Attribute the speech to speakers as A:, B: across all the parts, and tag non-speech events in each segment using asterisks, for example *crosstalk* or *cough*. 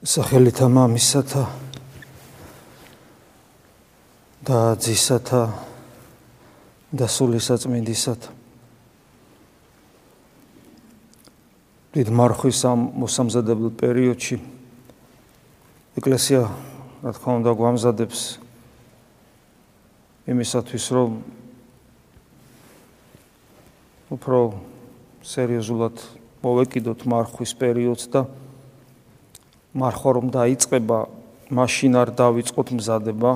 A: სახელითა მამისათა და ძისათა და სულისაწმინდისათა. დიდ მარხვის ამ მოსამზადებელ პერიოდში ეკლესია რა თქმა უნდა გვამზადებს იმისათვის რომ უფრო სერიოზულად მოვეკიდოთ მარხვის პერიოდს და მარხვა რომ დაიწყება, მაშინ არ დავიწყოთ მზადება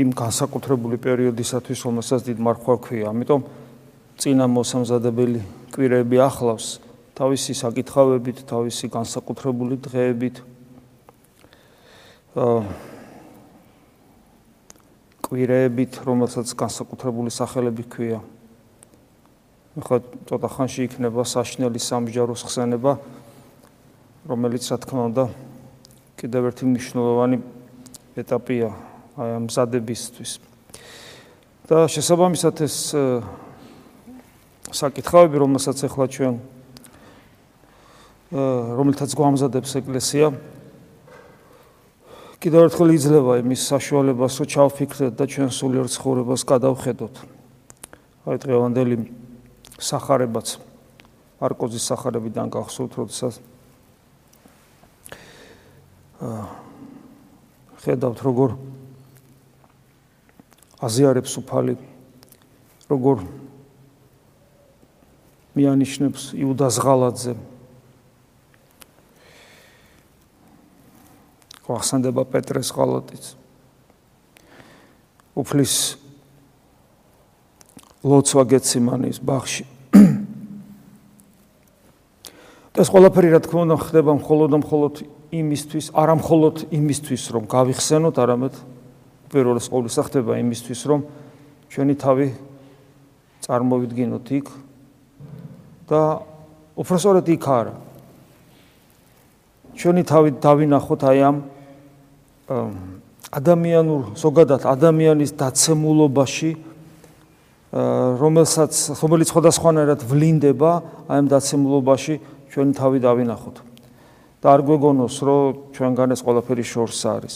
A: იმ განსაკუთრებული პერიოდისათვის, რომელსაც დიდ მარხვა ქვია. ამიტომ წინა მოსამზადებელი კვირები ახლავს თავისი საკითხავებით, თავისი განსაკუთრებული დღეებით. აა კვირეებით, რომელსაც განსაკუთრებული სახელები ქვია. ხო ცოტა ხანში იქნება საშნელი სამჯაროს ხსენება რომელიც რა თქმა უნდა კიდევ ერთი მნიშვნელოვანი ეტაპია აი ამ ზადებისთვის და შესაბამისად ეს საკითხავები რომელსაც ახლა ჩვენ რომელთაც გვამზადებს ეკლესია კიდევ ერთხელ იძლევა იმის საშუალებას რომ ჩავფიქრდეთ და ჩვენ სულიერ ცხოვრებას გადავხედოთ. აი დღევანდელი სახარებაც მარკოზის სახარებიდან გახსოვთ, როდესაც აა ხედავთ როგორ აზიარებს უფალი როგორ მიანიშნებს იუდას ღალაძე ყახსანდება პეტრეს ღალატიც. უფლის ლოცვა გეციმანის ბაღში. *clears throat* ეს ყველაფერი რა თქმა უნდა ხდება მხოლოდ და მხოლოდ იმისთვის, არა მხოლოდ იმისთვის, რომ გავიხსენოთ, არამედ პირველს ყოვლისა ხდება იმისთვის, რომ ჩვენი თავი წარმოვიდგინოთ იქ და უბრალოდ იქ არა. ჩვენი თავი დავინახოთ აი ამ ადამიანურ, ზოგადად ადამიანის დაცემულობაში რომელსაც რომელიც სხვადასხვანაირად ვლინდება აი ამ დაცემულობაში ჩვენ თავი დავინახოთ. და არ გვეგონოს რომ ჩვენგან ეს ყველაფერი შორს არის.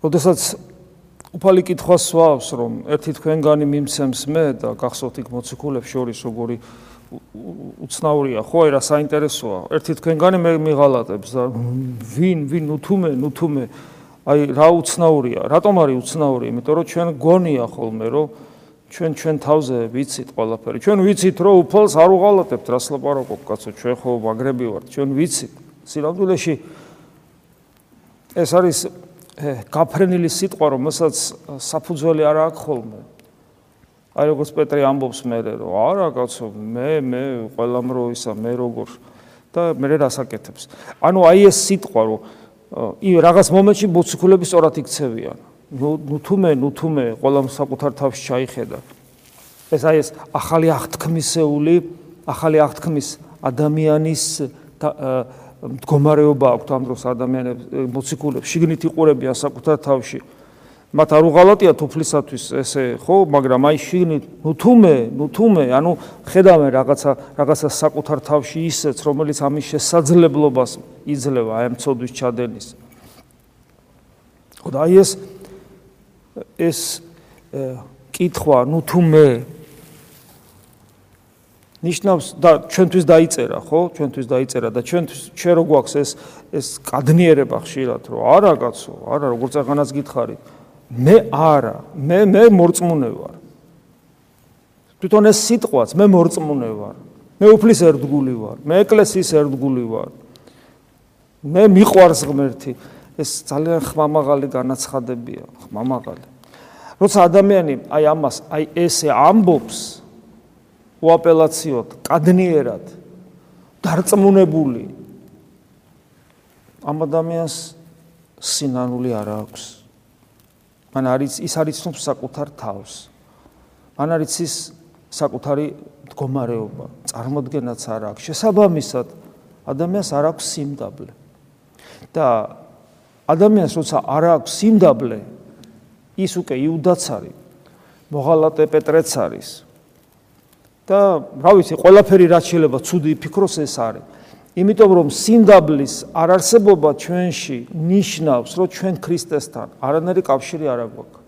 A: როდესაც უფალი კითხვას სვავს რომ ერთი თქვენგანი მიმცემს მე და გახსოვთ იქ მოციქულებს შორის როგორი უცნაურია. ხო აი რა საინტერესოა? ერთი თქვენგანი მე მიღალატებს და ვინ ვინ უთუმე ნუთუმე აი რა უცნაურია, რატომ არის უცნაური? იმიტომ რომ ჩვენ გონია ხოლმე რომ ჩვენ ჩვენ თავზე ვიცით ყველაფერი. ჩვენ ვიცით რომ უფალს არ უღალატებთ, რას ლაპარაკობ, კაცო, ჩვენ ხო მაგრები ვართ, ჩვენ ვიცით. სილამდვილეში ეს არის გაფრენილი სიტყვა, რომელსაც საფუძველი არ აქვს ხოლმე. აი როგორც პეტრე ამბობს მე რომ არა კაცო, მე მე ყველამ რო ისა მე როგორ და მე რასაკეთებს. ანუ აი ეს სიტყვა რომ ი რაღაც მომენტში მოციქულები სწორად იქცევიან. ნუ ნუ თუმე, ნუ თუმე, ყველა საკუთარ თავს ჩაიხედა. ეს აი ეს ახალი აღთქმისეული, ახალი აღთქმის ადამიანის მდგომარეობა აქვს ამ დროს ადამიანებს მოციქულებს შიგნით იყურებიან საკუთარ თავში. მათ არ უღალატია თუფლისათვის ესე ხო? მაგრამ აი შიგნით ნუ თუმე ნუ თუმე ანუ ხედავენ რაღაცა რაღაცა საკუთარ თავში ისეც რომელიც ამის შესაძლებლობას იძლევა აი ამ ცოდვის ჩადენის. ხო და აი ეს ეს კითხვა ნუ თუმე. ნიშნავს და ჩვენთვის დაიწერა ხო? ჩვენთვის დაიწერა და ჩვენთვის ჩვენ რო გვაქვს ეს ეს კადნიერება ხშირად რომ არა კაცო არა როგორ წაღანაც გითხარით მე არა, მე მე მორწმუნე ვარ. თვითონ ეს სიტყვაც მე მორწმუნე ვარ. მე უფლის ერთგული ვარ, მე ეკლესიის ერთგული ვარ. მე მიყვარს ღმერთი. ეს ძალიან ხმამაღალი განაცხადებია, ხმამაღალი. როცა ადამიანი აი ამას, აი ესე ამბობს უაპელაციოდ, კადნიერად, დარწმუნებული ამ ადამიანს სინანული არ აქვს. მან არის ის არის ცნობს საკუთარ თავს. მან არის ის საკუთარი მდგომარეობა, წარმოდგენაც არ აქვს. შესაბამისად, ადამიანს არ აქვს სიმდაბლე. და ადამიანს როცა არ აქვს სიმდაბლე, ის უკვე იუდაც არის, მოღალატე პეტრეც არის. და რა ვიცი, ყველაფერი რაც შეიძლება ცუდი ფიქროს ეს არის. იმიტომ რომ სინდაბლის არარსებობა ჩვენში ნიშნავს, რომ ჩვენ ქრისტესთან არანაირი კავშირი არ აქვს.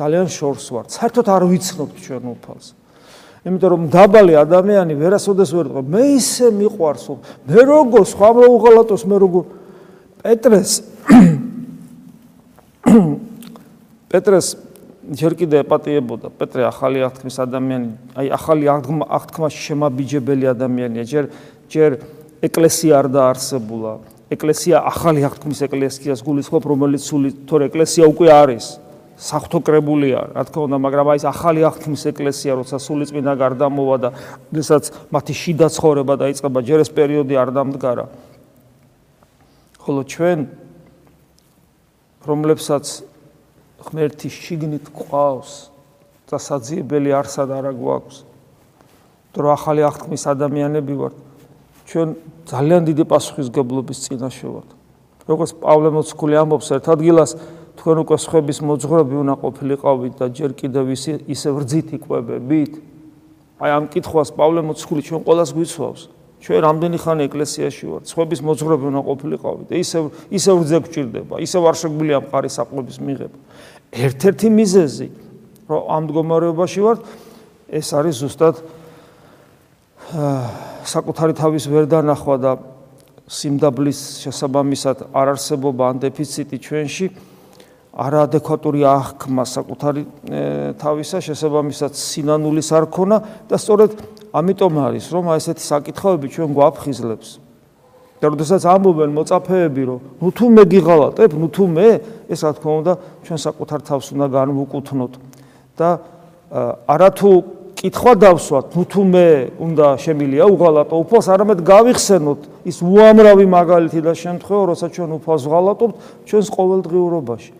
A: ძალიან შორს ვართ. საერთოდ არ ვიცნობთ ჩვენ უფალს. იმიტომ რომ დაბალი ადამიანი ვერასოდეს ვერ ყო. მე ისე მიყვარს, მე როგორ სხვა მოუღალატოს, მე როგორ პეტრეს პეტრეს ჯერ კიდე ეპატიებოდა. პეტრე ახალი აღთქმის ადამიანი, აი ახალი აღთქმაში შემაბიჯებელი ადამიანია. ჯერ ჯერ ეკლესია არ დაარსებულა. ეკლესია ახალი აღთქმის ეკლესიას გულისხმობ, რომელიც სული თორე ეკლესია უკვე არის. საფრთხოკრებულია, რა თქმა უნდა, მაგრამ აი ეს ახალი აღთქმის ეკლესია, როცა სულიწმინდა გარდამოვა და შესაძ მათი შიდა ცხოვრება დაიწყება, ჯერ ეს პერიოდი არ დამდგარა. ხოლო ჩვენ რომლებსაც ღმერთი შიგნით ყავს და საძიებელი არსად არ აგვაქვს, თუ ახალი აღთქმის ადამიანები ვართ, ჩვენ ძალიან დიდი პასუხისგებლობის წინაშე ვართ. როგორც პავლე მოციქული ამბობს ერთ ადგილას, თქვენ უკვე სხვების მოძღვრები უნდა ყოფილიყავით და ჯერ კიდევ ისე ისე ვრძით იყვებებით. აი ამ კითხვას პავლე მოციქული ჩვენ ყოველას გვიცვავს. ჩვენ რამდენი ხანი ეკლესიაში ვართ, სხვების მოძღვრები უნდა ყოფილიყავით და ისე ისე ვრძე გჭირდება, ისე არ შეგვიძლია მყარი საყლობის მიღება. ერთ-ერთი მიზეზი, რომ ამ მდგომარეობაში ვართ, ეს არის ზუსტად საკუთარი თავის ვერ დანახვა და სიმდაბლის შესაბამისად არარსებობა ან დეფიციტი ჩვენში არაადეკვატური აღქმა საკუთარი თავისა შესაბამისად სინანულის არ ქონა და სწორედ ამიტომ არის რომ აი ესეთი საკითხავები ჩვენ გვაფხიზლებს. და როდესაც ამბობენ მოწაფეები რომ ნუ თუ მე გიღალატებ ნუ თუ მე ეს რა თქმა უნდა ჩვენ საკუთარ თავს უნდა განვუკუთვნოთ და არათუ კითხვა დავსვათ, ნუ თუ მე უნდა შემილია უღალატო უფალს, არამედ გავიხსენოთ ის უამრავი მაგალითი და შემთხვევა, როცა ჩვენ უფალს ვღალატობთ ჩვენს ყოველდღიურობაში.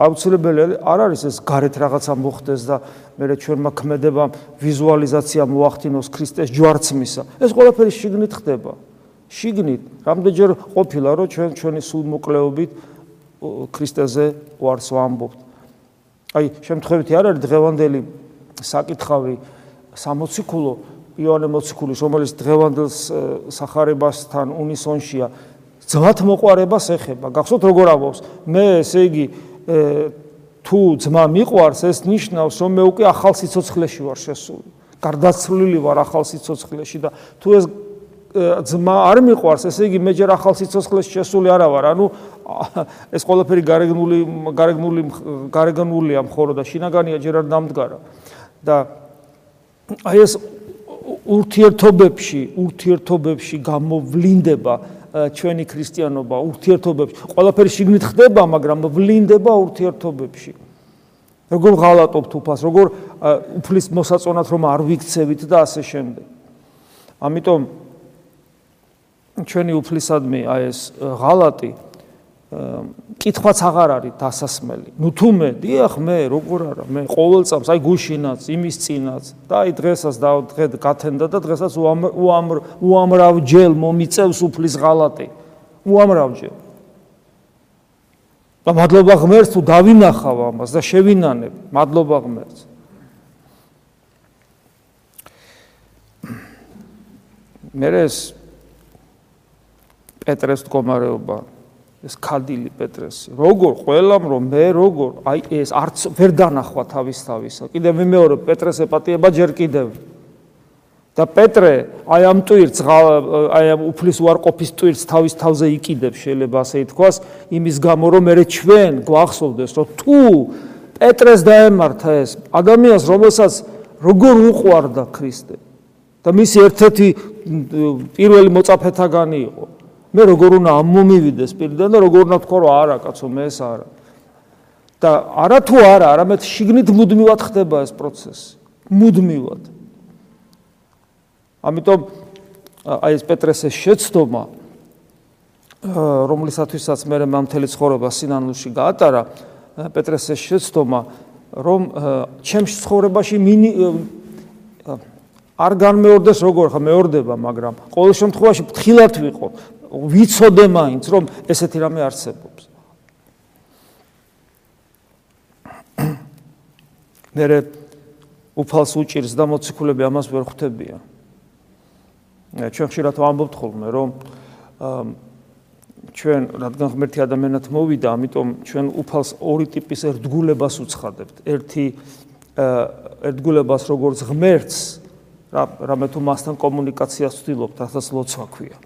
A: აუცილებელი არ არის ეს გარეთ რაღაცა მოხდეს და მე ჩვენმა ქმედებამ ვიზუალიზაცია მოახდინოს ქრისტეს ჯვარცმისა. ეს ყველაფერი შიგნით ხდება. შიგნით, რამდენჯერ ყოფილა რომ ჩვენ ჩვენი სულ მოკლეობით ქრისტეზე ვარს ვამბობთ. აი, შემთხვევითი არ არის დღევანდელი საკითხავი სამოციქულო იონე მოციქულის რომელიც დღევანდელს სახარებასთან უნისონშია ძმათ მოყარებას ეხება. გახსოვთ როგორ ამბობს? მე ესე იგი თუ ძმა მიყვარს ეს ნიშნავს რომ მე უკვე ახალ სიცოცხლეში ვარ შესული. გარდაცვლილი ვარ ახალ სიცოცხლეში და თუ ეს ძმა არ მიყვარს ესე იგი მე ჯერ ახალ სიცოცხლეში შესული არა ვარ. ანუ ეს ყველაფერი გარეგნული გარეგნული გარეგნულია მხოლოდ და შინაგანია ჯერ არ დამდგარა და აი ეს ურთიერთობებში, ურთიერთობებში გამოვლინდება ჩვენი ქრისტიანობა, ურთიერთობებში. ყველაფერი შიგნით ხდება, მაგრამ ვლინდება ურთიერთობებში. როგორ ღალატობთ უფას, როგორ უფლის მოსაწონად რომ არ ვიქცევით და ასე შემდეგ. ამიტომ ჩვენი უფლისადმი აი ეს ღალატი კითხვაც აღარ არის დასასმელი. ნუ თუ მე, დიახ მე, როგორ არა, მე ყოველ წამს, აი გუშინაც, იმის წინაც და აი დღესაც და დღე გათენდა და დღესაც უამრ უამრავ ჯელ მომიწევს უფლის ღალატი. უამრავ ჯელ. და მადლობა ღმერთს თუ დავინახავ ამას და შევინანებ, მადლობა ღმერთს. მე ეს პეტრეს მდგომარეობა ეს ქადილი პეტრესი როგორ ყველამ რომ მე როგორ აი ეს არც ვერ დანახვა თავის თავისა. კიდევ მეორე პეტრეს ეპატიება ჯერ კიდევ. და პეტრე აი ამ ტვირთს აი ამ უფლის უარყოფის ტვირთს თავის თავზე იყიდებს შეიძლება ასე ითქვას იმის გამო რომ მე ჩვენ გვახსოვდეს რომ თუ პეტრეს დაემართა ეს ადამიანს რომელსაც როგორ უყვარდა ქრისტე. და მისი ერთ-ერთი პირველი მოწაფეთაგანი იყო მე როგორ უნდა ამომივიდე სპირიდან და როგორ უნდა თქვა რომ არა კაცო მე ეს არა. და არა თუ არა არამედ შიგნით მუდმივად ხდება ეს პროცესი. მუდმივად. ამიტომ აი ეს პეტრესეს შეცდომა რომლისათვისაც მე მე მთელი ცხოვრება სინანულში გაატარა პეტრესეს შეცდომა რომ ჩემს ცხოვრებაში მინი არ განმეორდეს როგორ ხა მეორდება მაგრამ ყოველ შემთხვევაში ფრთხილად ვიყო ვიცოდე მაინც რომ ესეთი რამე არსებობს. მე უფალს უჭირს და მოციქულები ამას ვერ ხვდებიან. ჩვენ ხშირად ვამბობთ ხოლმე, რომ ჩვენ რადგან ღმერთი ადამიანად მოვიდა, ამიტომ ჩვენ უფალს ორი ტიპის ერთგულებას უცხადებთ. ერთი ერთგულებას როგორც ღმერთს, რა რამე თუ მასთან კომუნიკაციას ვცდილობთ, რასაც ლოცვა ქვია.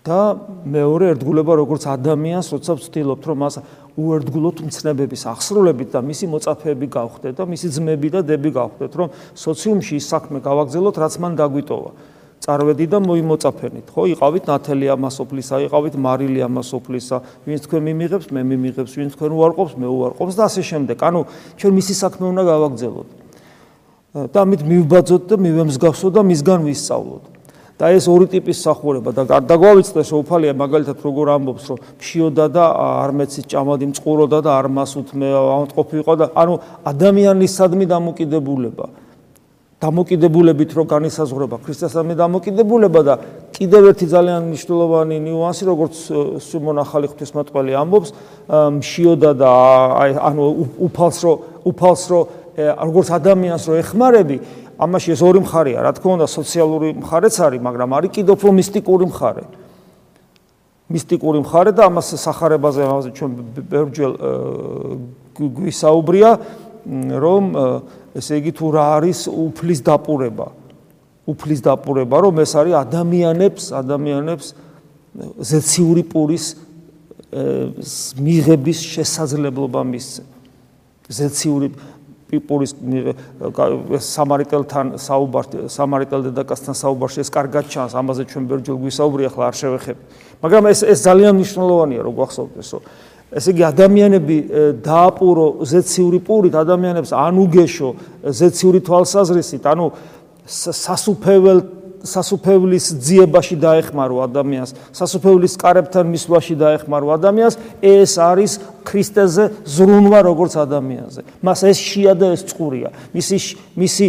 A: და მეორე ერთგულება როგორც ადამიანს, როცა ვცდილობთ, რომ მას უერთგულოთ მცნებების აღსრულებით და მისი მოწაფეები გავხდეთ და მისი ძმები და დები გავხდეთ, რომ სოციუმში ის საქმე გავაგზავნოთ, რაც მან დაგვიტოვა. წარვედი და მოიმოწაფენით, ხო? იყავით ნათელი ამასოფლისა, იყავით მარილი ამასოფლისა, ვინც თქვენ მიმიღებს, მე მიმიღებს, ვინც თქვენ უარყოფს, მე უარყოფს და ასე შემდეგ. ანუ ჩვენ მისი საქმე უნდა გავაგზავნოთ. და ამით მივბაძოთ და მივემსგავსოთ და მისგან ვისწავლოთ. და ეს ორი ტიპის სახურება და დაგვავიწყდეს რომ უფალია მაგალითად როგორ ამბობს რომ ფშიოდა და არ მეცის ჭამადი მწყუროდა და არ მასუთმე ამტყოფი იყო და ანუ ადამიანის სადმი დამოკიდებულება. დამოკიდებულებით რო განისაზღვრება ქრისტესადმი დამოკიდებულება და კიდევ ერთი ძალიან მნიშვნელოვანი ნიუანსი როგორც სიმონ ახალი ღვთისმოწყალე ამბობს მშიოდა და ანუ უფალს რო უფალს რო როგორც ადამიანს რო ეხმარები ამაში ეს ორი მხარეა, რა თქმა უნდა, სოციალური მხარეც არის, მაგრამ არის კიდევ უფრო მისტიკური მხარე. მისტიკური მხარე და ამას სახარებაზე ამაზე ჩვენ ბერჯელ გვისაუბრია, რომ ესე იგი თუ რა არის უფლის დაპურება. უფლის დაპურება, რომ ეს არის ადამიანებს, ადამიანებს ზეციური პურის მიღების შესაძლებლობა მისცე. ზეციური პიპურის სამარიტელთან საუბარში სამარიტელ დედაკასთან საუბარში ეს კარგად ჩანს ამაზე ჩვენ ბერჯილ გვისაუბრია ახლა არ შევეხები მაგრამ ეს ეს ძალიან მნიშვნელოვანია რომ გვახსოვდეს რომ ესე იგი ადამიანები დააპურო ზეციური პურით ადამიანებს ან უგეშო ზეციური თვალსაზრისით ანუ სასუფეველთ სასუფევლის ძიებაში დაეხმარო ადამიანს, სასუფევლის კარებთან მისვლაში დაეხმარო ადამიანს, ეს არის ქრისტეზე ზრუნვა როგორც ადამიანზე. მას ეს შია და ეს წყურია. მისი მისი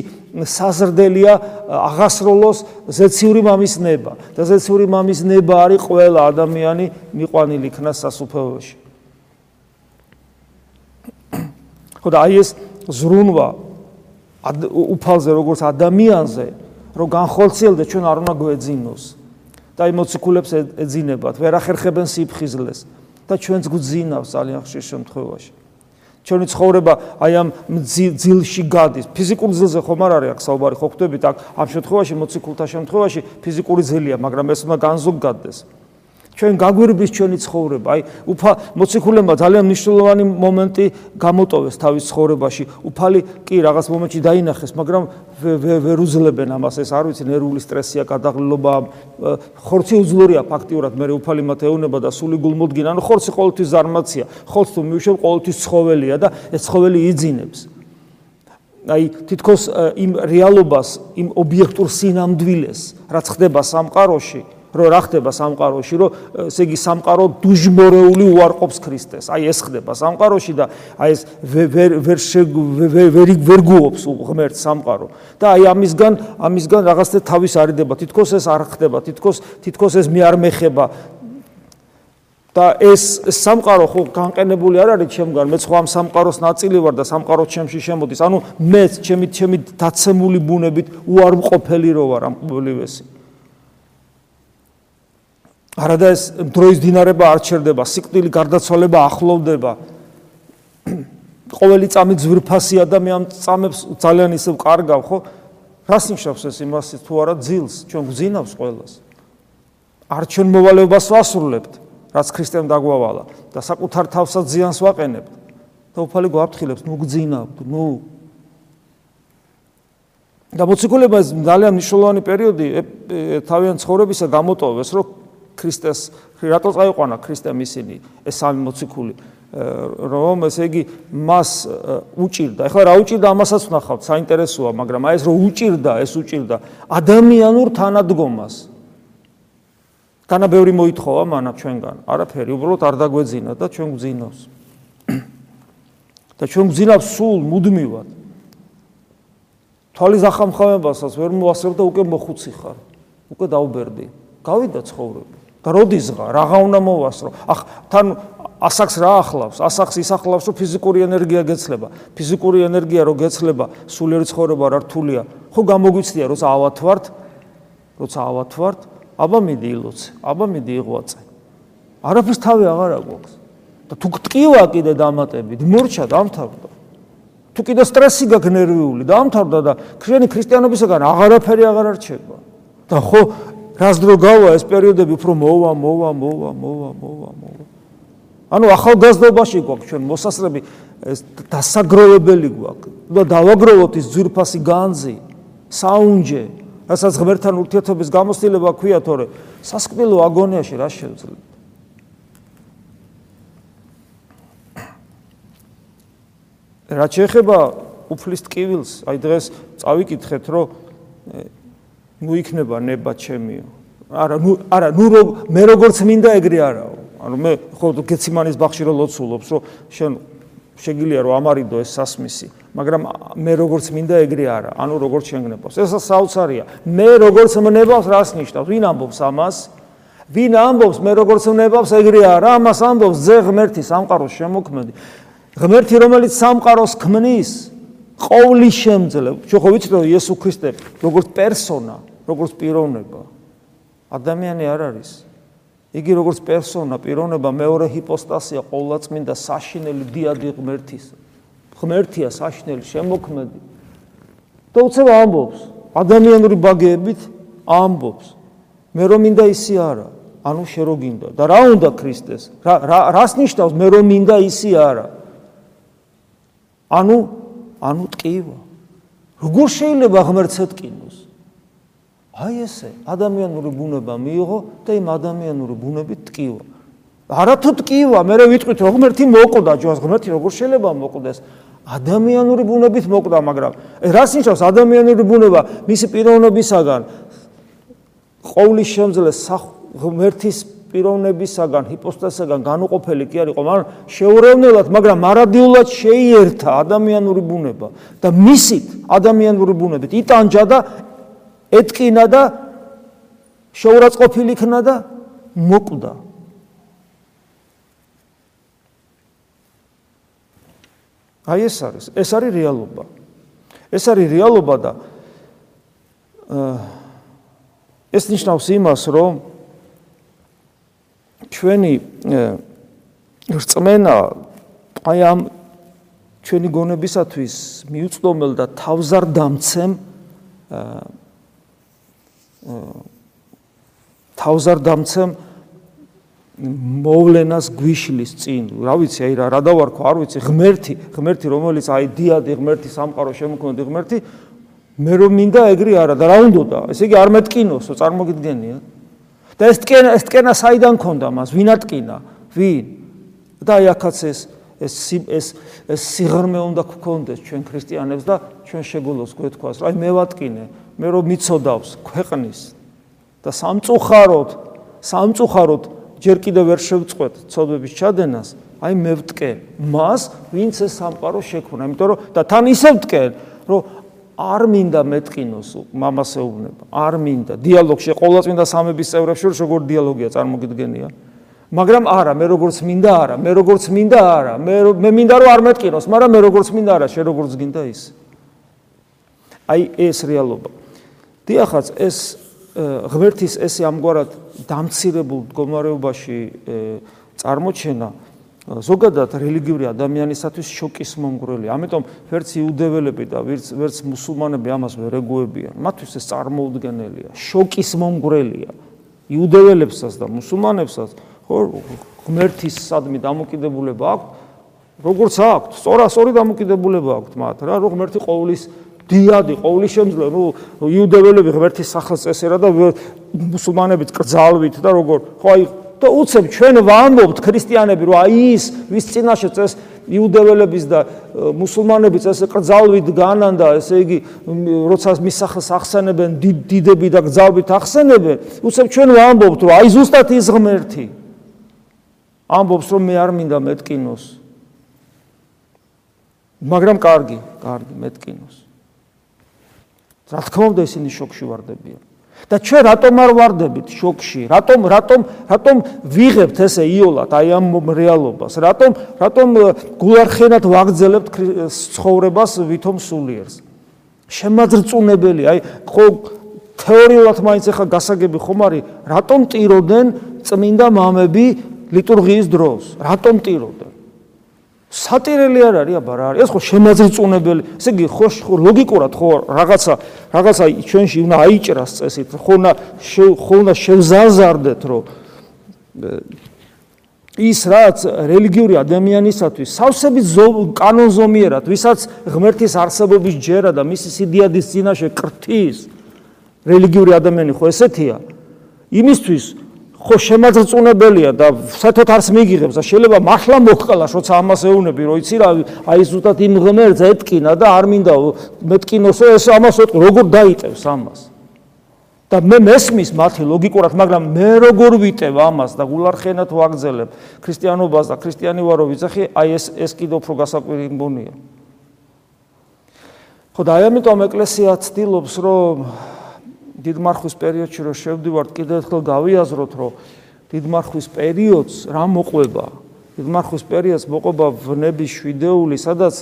A: საზრდელია აღასროლოს ზეციური მამის ნება და ზეციური მამის ნება არის ყველა ადამიანი მიყვანილი იქნა სასუფეველში. *coughs* ხო და აი ეს ზრუნვა უფალზე როგორც ადამიანზე რომ განხორციელდეს ჩვენ არ უნდა გვეძინოს და აი მოციქულებს ეძინებათ. ვერ ახერხებენ სიფხიზლეს და ჩვენც გვძინავს ძალიან ხშირ შემთხვევაში. ჩვენი ცხოვრება აი ამ ძილში გადის. ფიზიკურ ძილზე ხომ არ არის აქ საუბარი? ხო ხვდებით აქ ამ შემთხვევაში მოციქულთა შემთხვევაში ფიზიკური ძილია მაგრამ ეს უნდა განზოგადდეს ჩვენ გაგვირბის ჩვენი ცხოვრება. აი, უფა მოციქულებმა ძალიან მნიშვნელოვანი მომენტი გამოტოვეს თავის ცხოვრებაში. უფალი კი რაღაც მომენტში დაინახეს, მაგრამ ვერ უძლებენ ამას, ეს არ ვიცი, ნერვული სტრესია, გადაღლილობა, ხორცი უძლურია ფაქტიურად, მე უფალი მათ ეუნება და სული გულმოდგინა, ანუ ხორცი ყოველთვის ზარმაცია. ხორცს თუ მივშევ, ყოველთვის ცხოველია და ეს ცხოველი იძინებს. აი, თითქოს იმ რეალობას, იმ ობიექტურ სინამდვილეს, რაც ხდება სამყაროში, რომ რა ხდება სამყაროში, რომ ესე იგი სამყარო დუჟმორეული უარყოფს ქრისტეს. აი ეს ხდება სამყაროში და აი ეს ვერ ვერ ვერ ვერ გუობს ღმერთ სამყარო. და აი ამისგან ამისგან რაღაცა თავის არიდება. თითქოს ეს არ ხდება, თითქოს თითქოს ეს მე არ მეხება. და ეს სამყარო ხო განყენებული არ არის ჩემგან, მე სხვა სამყაროს ნაწილი ვარ და სამყარო ჩემში შემოდის. ანუ მე ჩემი ჩემი დაცემული ბუნებით უარმყოფელი რო ვარ ამ ყოველივესი. არადა ეს დროის დინარება არ ჩერდება, სიკვდილი გარდაცვალება ახლოვდება. ყოველი წამი მე ამ წამებს ძალიან ისევ კარგავ, ხო? რას ნიშნავს ეს იმას თუ არა ძილს, ჩვენ გძინავს ყოველას. არ ჩვენ მოვალეობას ვასრულებთ, რაც ქრისტემ დაგვავალა და საკუთარ თავსაც ზიანს ვაყენებთ. და უფალი გვაფრთხილებს, ნუ გძინავთ, ნუ და მოციქულება ძალიან მნიშვნელოვანი პერიოდი თავიანთ ცხოვრებისა გამოტოვეს, რომ ქრისტეს რატო წაიყვანა ქრისტემ ისინი ეს სამი მოციქული რომ ესე იგი მას უჭირდა. ეხლა რა უჭირდა ამასაც ვნახავთ საინტერესოა მაგრამ აი ეს რომ უჭირდა ეს უჭირდა. ადამიანურ თანადგომას. განა ბევრი მოითხოვა მანა ჩვენგან. არაფერი უბრალოდ არ დაგვეძინა და ჩვენ გვძინავს და ჩვენ გვძინავს სულ მუდმივად. თვალის ახამხამებასაც ვერ მოასწრებ და უკვე მოხუცი ხარ უკვე დაუბერდი. გავიდა ცხოვრება და როდის ღა რაღა უნდა მოვასრო ახ თან ასაკს რა ახლავს? ასაკს ის ახლავს, რომ ფიზიკური ენერგია გეცლება. ფიზიკური ენერგია რო გეცლება, სულიერი ცხოვრება რთულია. ხო გამოგვიცდია, როცა ავათვართ, როცა ავათვართ, აბა მიდი ილოცე, აბა მიდი იღვაწე. არაფერს თავი აღარ აქვს. და თუ ტკივა კიდე დამატებით, მორჩა დამთავრდა. თუ კიდე სტრესი გაქვს ნერვიული, დამთავრდა და ქრისტიანი ქრისტიანობისგან აღარაფერი აღარ არჩება. და ხო რას დრო გავა ეს პერიოდები უფრო მოვა, მოვა, მოვა, მოვა, მოვა, მოვა. ანუ ახალგაზრდობაში გვაქვს ჩვენ მოსასწრები ეს დასაგროვებელი გვაქვს. და დავაგროვოთ ის ძვირფასი განძი, საუნჯე, რასაც ღმერთთან ურთიერთობის გამოცდილება ქვია თორე სასკვნელო აგონიაში რა შევძლებ. რა შეიძლება უფლის ტკივილს, აი დღეს წავიკითხეთ, რომ ნუ იქნება ნება ჩემიო. არა, ნუ არა, ნუ მე როგორც მინდა ეგრე არაო. ანუ მე ხო გეციმანის ბახში რო ლოცულობს, რომ შენ შეგიძლია რომ ამარიდო ეს სასმისი, მაგრამ მე როგორც მინდა ეგრე არა, ანუ როგორც შეგნებავს. ეს საოცარია. მე როგორც მნებავს რას ნიშნავს? ვინ ამბობს ამას? ვინ ამბობს მე როგორც მნებავს ეგრე არა? ამას ამბობს ძე ღმერთი სამყაროს შემოქმედი. ღმერთი რომელიც სამყაროს ქმნის, ყოვლის შემძლე. ჩვენ ხო ვიცით რომ იესო ქრისტე როგორც პერსონა, როგორც პიროვნება ადამიანი არ არის. იგი როგორც პერსონა, პიროვნება მეორე ჰიპოსტასია ყოვლადწმინდა საშინელი დიადი ღმერთის. ღმერთია საშინელი შემოქმედი. და უცებ ამბობს, ადამიანური ბაგეებით ამბობს. მე რომ მინდა ისი არა, ანუ შე რო გინდა და რა უნდა ქრისტეს? რა რას ნიშნავს მე რომ მინდა ისი არა? ანუ ანუ ტკივა. როგორ შეიძლება ღმერთს ეთკინოს? აი ესე, ადამიანური ბუნება მიიღო და იმ ადამიანური ბუნებით ტკივა. არათუ ტკივა, მე ვიტყვით რომ ღმერთი მოკვდა ჯოს, ღმერთი როგორ შეიძლება მოკვდეს? ადამიანური ბუნებით მოკვდა, მაგრამ რას ნიშნავს ადამიანური ბუნება მისი პიროვნებისაგან? ყოვლის შემძლე ღმერთის პიროვნებისაგან, ჰიპოსტასისაგან განუყოფელი კი არისო, მაგრამ შეურევნელად, მაგრამ მარადიულად შეიერთა ადამიანური ბუნება და მისით ადამიანური ბუნებით იტანჯა და ეთკინა და შეურაცხყოფილი იქნა და მოკვდა. აი ეს არის, ეს არის რეალობა. ეს არის რეალობა და ეს ნიშნავს იმას, რომ ჩვენი რწმენა აი ამ ჩვენი გონებისათვის მიუწვდომელ და თავზარდამცემ თავზარდამცემ მოვლენას გვიშლის წინ. რა ვიცი, აი რა რა დავარქვა, არ ვიცი, ღმერთი, ღმერთი რომელიც აი დიადი ღმერთი სამყარო შემოქმედი ღმერთი მე რომ მინდა ეგრე არა და რა უნდოდა? ესე იგი არ მეტკინოსო, წარმოგიდგენია? და ეს ტკენა ეს ტკენა საიდან ქონდა მას? ვინ ატკინა? ვინ? და აი ახაც ეს ეს ეს ეს სიღრმე უნდა გქონდეს ჩვენ ქრისტიანებს და ჩვენ შეგვიძლოს გვეთქვას, რომ აი მე ვატკინე, მე რომ მიცოდავს ქვეყნის და სამწუხაროდ სამწუხაროდ ჯერ კიდევ ვერ შევწყვეთ ცოდვების ჩადენას, აი მე ვტკე. მას, ვინც ეს სამყარო შექმნა, იმიტომ რომ და თან ისე ვტკე, რომ არ მინდა მეტყინოს მამას ეუბნება. არ მინდა. დიალოგში ყოვლადწმინდა სამების წევრებს შორის როგორ დიალოგია წარმოგიდგენია მაგრამ არა მე როგორც მინდა არა. მე როგორც მინდა არა. მე მე მინდა რომ არ მეტყინოს მაგრამ მე როგორც მინდა არა. შე როგორც გინდა ის. აი ეს რეალობა დიახაც ეს ღმერთის ესე ამგვარად დამცირებულ მდგომარეობაში წარმოჩენა ზოგადად რელიგიური ადამიანისათვის შოკის მომგვრელი. ამიტომ ვერც იუდეველები და ვერც ვერც მუსულმანები ამას ვერ ეგუებიან. მათთვის ეს წარმოუდგენელია, შოკის მომგვრელია. იუდეველებსაც და მუსულმანებსაც ხო ღმერთის სადმი დამოკიდებულება აქვს, როგორც აქვს, სწორა სწორი დამოკიდებულება აქვს მათ რა, რომ ღმერთი ყოვლის დიადი, ყოვლის შემძლე, ნუ იუდეველები ღმერთის სახელს წესერა და მუსულმანებიც კრძალვით და როგორ ხო აი და უცებ ჩვენ ვამბობთ ქრისტიანები რომ აი ის ვის წინაშე წეს იუდეველების და მუსულმანების ეს ყძალვით განან და ესე იგი როცა მის სახელს ახსენებენ დიდები და გძალვით ახსენებენ უცებ ჩვენ ვამბობთ რომ აი ზუსტად ის ღმერთი. ამბობს რომ მე არ მინდა მეტკინოს. მაგრამ კარგი კარგი მეტკინოს რა თქმა უნდა ისინი შოქში ვარდებიან და ჩვენ რატომ არ ვარდებით შოკში? რატომ რატომ რატომ ვიღებთ ესე იოლად აი ამ რეალობას? რატომ რატომ გულარხენად ვაგრძელებთ ცხოვრებას ვითომ სულიერს? შემაძრწუნებელი, აი ხო თეორიულად მაინც ახლა გასაგები ხომ არის, რატომ ტიროდნენ წმინდა მამები ლიტურგიის დროს? რატომ ტიროდნენ? სატირელი არ არის აბა რა არის? ეს ხო შემაძრწუნებელი. ესე იგი ხო ლოგიკურად ხო რაღაცა რაღაცა ჩვენში უნდა აიჭრას წესით. ხო უნდა ხო უნდა შევზარზარდეთ რომ ის რაც რელიგიური ადამიანისათვის სავსებით კანონზომიერად, ვისაც ღმერთის არსებობის ჯერა და მისი სიდიადის წინაშე კრთის რელიგიური ადამიანი ხო ესეთია? იმისთვის ხო შემაძრწუნებელია და საერთოდ არს მიიღებს და შეიძლება მართლა მოხკალას როცა ამას ეუნები რომ იცი რა აი ზუსტად იმ ღმერთს ეთკინა და არ მინდა მეთკინოსო ეს ამას როგორ დაიტევს ამას. და მე მესმის მათი ლოგიკურად მაგრამ მე როგორ ვიტევ ამას და გულარხენად ვაგზელებ ქრისტიანობას და ქრისტიანი ვარო ვიცახი აი ეს ეს კიდე უფრო გასაკვირი მგონია ხო და ამიტომ ეკლესია ცდილობს რომ დიდმარხვის პერიოდში რო შევდივართ კიდევ ერთხელ გავიაზროთ რომ დიდმარხვის პერიოდს რა მოყვება? დიდმარხვის პერიოდს მოყვება ვნების შვიდეული სადაც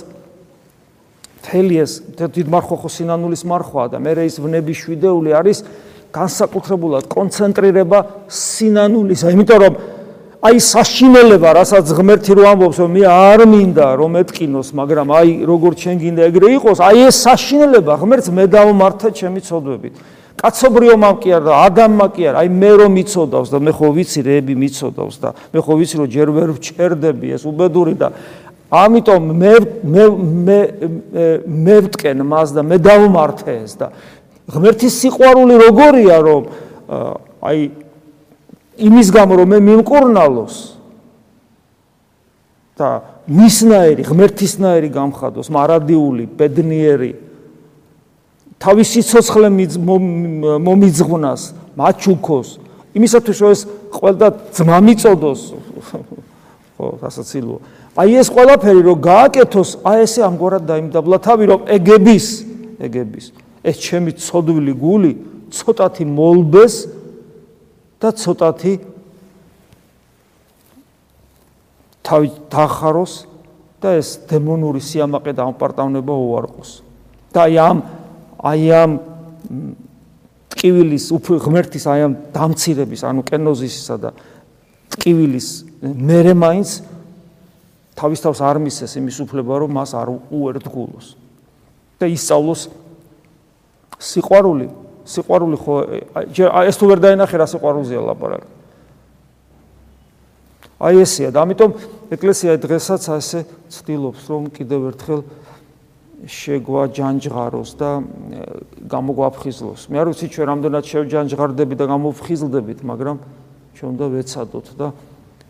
A: თელი ეს დიდმარხვა ხო სინანულის მარხვა და მე ის ვნების შვიდეული არის განსაკუთრებულად კონცენტრირება სინანულისა იმიტომ რომ აი საშინელება რასაც ღმერთი რო ამბობს რომ მე არ მინდა რომ ეთკინოს მაგრამ აი როგორც შენ გინდა ეგრე იყოს აი ეს საშინელება ღმერთს მე დავმართა ჩემი ცოდვებით კაცობრიომამ კი არა და ადამმა კი არა, აი მე რომ მიწოდავს და მე ხო ვიცი რეები მიწოდავს და მე ხო ვიცი რომ ჯერ ვერ ვჩერდები ეს უბედური და ამიტომ მე მე მე მე ვტკენ მას და მე დავმართე ეს და ღმერთის სიყვარული როგორია რომ აი იმის გამო რომ მე მიმკურნალოს და მისნაირი ღმერთისნაირი გამხადოს მარადიული ბედნიერი თავის სიცოცხლე მომიძღვნას, მაჩუქოს, იმისათვის რომ ეს ყველა ძმა მიწოდოს. ხო, ასაცილო. აი ეს ყველაფერი რომ გააკეთოს, აი ესე ამგვარად დაიმდაბლა თავი რომ ეგების, ეგების. ეს ჩემი ცოდვილი გული ცოტათი მოლბეს და ცოტათი თავი დახაროს და ეს დემონური სიამაყე და ამპარტავნება უარყოს. და აი ამ აი ამ ტკივილის უფრო ღმერთის აი ამ დამცირების, ანუ კენოზისისა და ტკივილის მერე მაინც თავის თავს არ მისეს იმის უფლება, რომ მას არ უერთგულოს. და ისწავლოს სიყვარული, სიყვარული ხო ეს თუ ვერ დაინახე რა სიყვარულზეა ლაპარაკი. აი ესეა და ამიტომ ეკლესია დღესაც ასე ცდილობს, რომ კიდევ ერთხელ შეგვა ჯანჯღაროს და გამოგვაფხიზლოს. მე არ ვიცი ჩვენ რამდენად შევჯანჯღარდები და გამოფხიზლდებით, მაგრამ ჩვენ უნდა ვეცადოთ და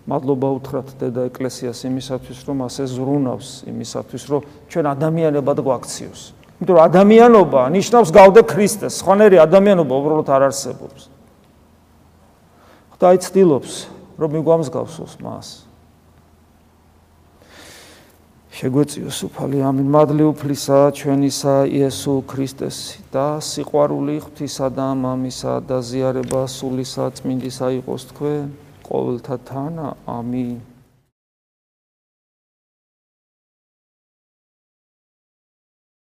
A: მადლობა უთხრათ დედა ეკლესიას იმისათვის, რომ ასე ზრუნავს, იმისათვის, რომ ჩვენ ადამიანებად გვაქციოს. იმიტომ რომ ადამიანობა ნიშნავს გავდე ქრისტეს, ხონერი ადამიანობა უბრალოდ არ არსებობს. ხდაი ცდილობს, რომ მიგვამსგავსოს მას. შეგვეციოს უფალი ამინ. მადლი უფლისა ჩვენისა იესო ქრისტეს და სიყვარული ღვთისა და მამისა და ზიარება სულისა წმინდისა იყოს თქვენ ყოველთა თანა. ამინ